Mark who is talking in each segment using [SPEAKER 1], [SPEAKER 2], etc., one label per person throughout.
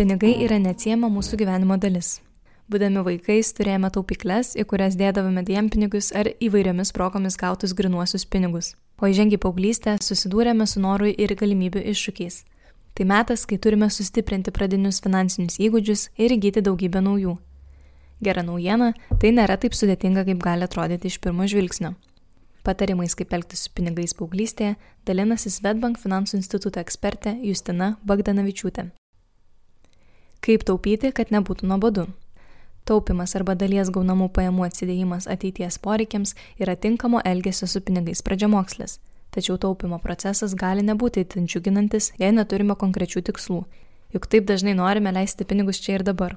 [SPEAKER 1] Pinigai yra neatsiema mūsų gyvenimo dalis. Būdami vaikais turėjome taupykles, į kurias dėdavome dienpinigius ar įvairiomis progomis gautus grinuosius pinigus. O įžengę paauglystę susidūrėme su norui ir galimybių iššūkiais. Tai metas, kai turime sustiprinti pradinius finansinius įgūdžius ir įgyti daugybę naujų. Gera naujiena, tai nėra taip sudėtinga, kaip gali atrodyti iš pirmo žvilgsnio. Patarimais, kaip elgtis su pinigais paauglystėje, dalinasi Svetbank finansų instituto ekspertė Justina Bagdanavičiūtė. Kaip taupyti, kad nebūtų nuobodu? Taupimas arba dalies gaunamų pajamų atsidėjimas ateities poreikiams yra tinkamo elgesio su pinigais pradžiamokslis. Tačiau taupimo procesas gali nebūti itin džiuginantis, jei neturime konkrečių tikslų, juk taip dažnai norime leisti pinigus čia ir dabar.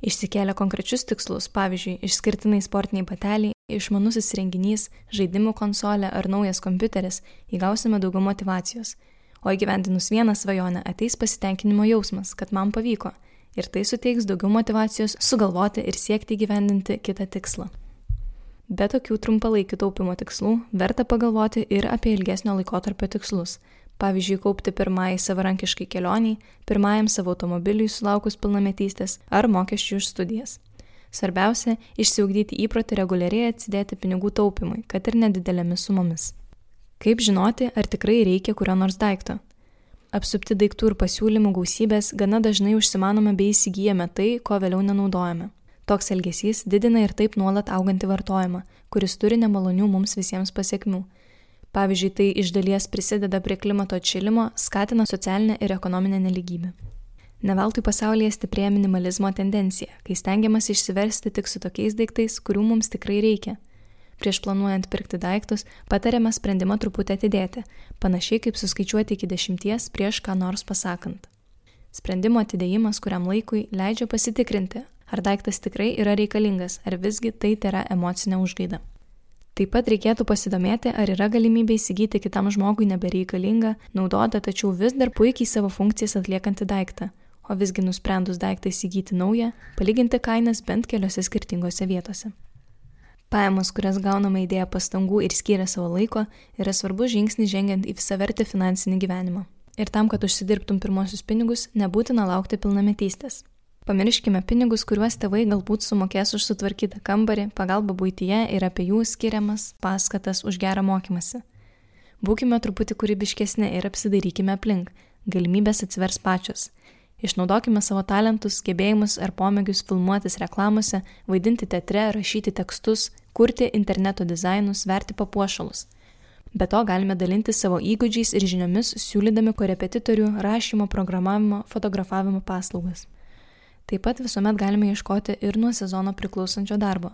[SPEAKER 1] Išsikėlę konkrečius tikslus, pavyzdžiui, išskirtinai sportiniai bateliai, išmanusis renginys, žaidimų konsolė ar naujas kompiuteris, įgausime daugiau motivacijos. O įgyvendinus vieną svajonę ateis pasitenkinimo jausmas, kad man pavyko. Ir tai suteiks daugiau motivacijos sugalvoti ir siekti įgyvendinti kitą tikslą. Be tokių trumpalaikių taupimo tikslų verta pagalvoti ir apie ilgesnio laikotarpio tikslus pavyzdžiui kaupti pirmajai savarankiškai kelioniai, pirmajam savo automobiliui sulaukus pilnametystės ar mokesčių už studijas. Svarbiausia - išsiugdyti įprotį reguliariai atsidėti pinigų taupimui, kad ir nedidelėmis sumomis. Kaip žinoti, ar tikrai reikia kurio nors daikto? Apsupti daiktų ir pasiūlymų gausybės gana dažnai užsimanome bei įsigijame tai, ko vėliau nenaudojame. Toks elgesys didina ir taip nuolat augantį vartojimą, kuris turi nemalonių mums visiems pasiekmių Pavyzdžiui, tai iš dalies prisideda prie klimato atšilimo, skatina socialinę ir ekonominę neligybę. Neveltui pasaulyje stiprėja minimalizmo tendencija, kai stengiamas išsiversti tik su tokiais daiktais, kurių mums tikrai reikia. Prieš planuojant pirkti daiktus, patariama sprendimą truputį atidėti, panašiai kaip suskaičiuoti iki dešimties prieš ką nors pasakant. Sprendimo atidėjimas kuriam laikui leidžia pasitikrinti, ar daiktas tikrai yra reikalingas, ar visgi tai yra emocinė užgaida. Taip pat reikėtų pasidomėti, ar yra galimybė įsigyti kitam žmogui nebereikalingą, naudotą, tačiau vis dar puikiai savo funkcijas atliekantį daiktą, o visgi nusprendus daiktą įsigyti naują, palyginti kainas bent keliose skirtingose vietose. Pajamos, kurias gauname įdėję pastangų ir skiria savo laiko, yra svarbus žingsnis žengiant į visavertį finansinį gyvenimą. Ir tam, kad užsidirbtum pirmosius pinigus, nebūtina laukti pilnametystės. Pamirškime pinigus, kuriuos tėvai galbūt sumokės už sutvarkytą kambarį, pagalbą būtyje ir apie jų skiriamas paskatas už gerą mokymasi. Būkime truputį kūrybiškesni ir apsidairykime aplink, galimybės atsivers pačios. Išnaudokime savo talentus, gebėjimus ar pomėgius filmuotis reklamose, vaidinti teatre, rašyti tekstus, kurti interneto dizainus, verti papuošalus. Be to galime dalinti savo įgūdžiais ir žiniomis, siūlydami korepetitorių, rašymo, programavimo, fotografavimo paslaugas. Taip pat visuomet galime ieškoti ir nuo sezono priklausančio darbo.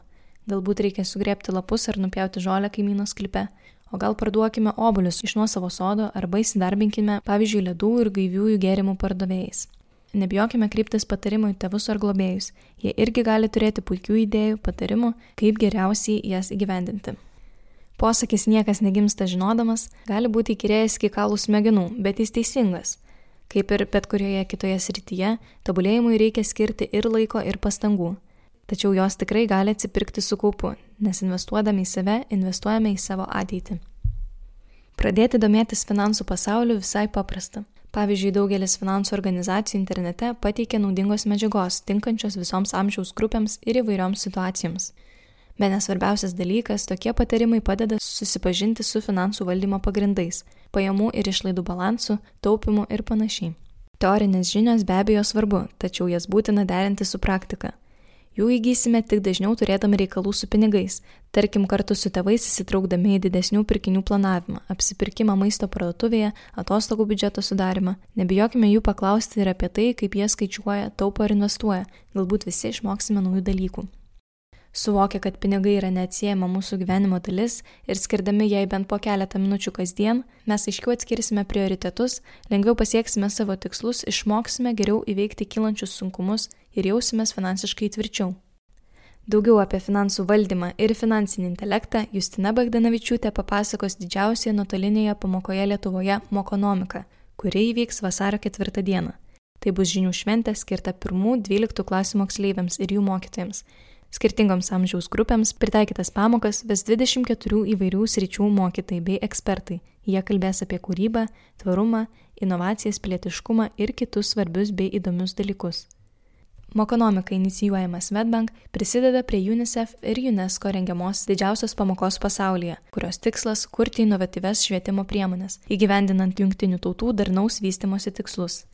[SPEAKER 1] Galbūt reikia sugrėpti lapus ar nupjauti žolę kaimyno sklype, o gal parduokime obuolius iš nuo savo sodo arba įsidarbinkime, pavyzdžiui, ledų ir gaiviųjų gėrimų pardavėjais. Nebijokime kryptis patarimų į tėvus ar globėjus, jie irgi gali turėti puikių idėjų, patarimų, kaip geriausiai jas įgyvendinti. Posakis niekas negimsta žinodamas gali būti įkyrėjęs iki kalų smegenų, bet jis teisingas. Kaip ir bet kurioje kitoje srityje, tobulėjimui reikia skirti ir laiko, ir pastangų. Tačiau jos tikrai gali atsipirkti su kaupu, nes investuodami į save, investuojame į savo ateitį. Pradėti domėtis finansų pasauliu visai paprasta. Pavyzdžiui, daugelis finansų organizacijų internete pateikia naudingos medžiagos, tinkančios visoms amžiaus grupėms ir įvairioms situacijoms. Bet nesvarbiausias dalykas, tokie patarimai padeda susipažinti su finansų valdymo pagrindais - pajamų ir išlaidų balansu, taupimu ir panašiai. Teorinės žinios be abejo svarbu, tačiau jas būtina derinti su praktika. Jų įgysime tik dažniau turėdami reikalų su pinigais, tarkim kartu su tėvais įsitraukdami į didesnių pirkinių planavimą, apsipirkimą maisto parduotuvėje, atostogų biudžeto sudarimą. Nebijokime jų paklausti ir apie tai, kaip jie skaičiuoja, taupo ir investuoja, galbūt visi išmoksime naujų dalykų suvokia, kad pinigai yra neatsiejama mūsų gyvenimo dalis ir skirdami jai bent po keletą minučių kasdien, mes aiškiau atskirsime prioritetus, lengviau pasieksime savo tikslus, išmoksime geriau įveikti kylančius sunkumus ir jausimės finansiškai tvirčiau. Daugiau apie finansų valdymą ir finansinį intelektą Justina Bagdanavičiūtė papasakos didžiausioje nuotolinėje pamokoje Lietuvoje Mokonomika, kuri įvyks vasario ketvirtą dieną. Tai bus žinių šventė skirta pirmų 12 klasių moksleiviams ir jų mokytojams Skirtingoms amžiaus grupėms pritaikytas pamokas ves 24 įvairių sričių mokytojai bei ekspertai. Jie kalbės apie kūrybą, tvarumą, inovacijas, pilietiškumą ir kitus svarbius bei įdomius dalykus. Mokonomika inicijuojamas Medbank prisideda prie UNICEF ir UNESCO rengiamos didžiausios pamokos pasaulyje, kurios tikslas - kurti inovatyves švietimo priemonės, įgyvendinant jungtinių tautų darnaus vystimosi tikslus.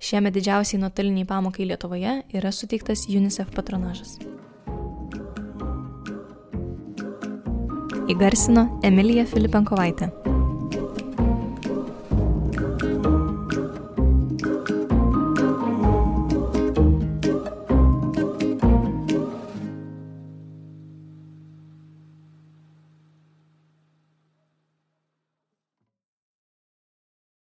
[SPEAKER 1] Šiemet didžiausiai nuotoliniai pamokai Lietuvoje yra suteiktas UNICEF patronažas. Įgarsino Emilija Filipenkovaitė.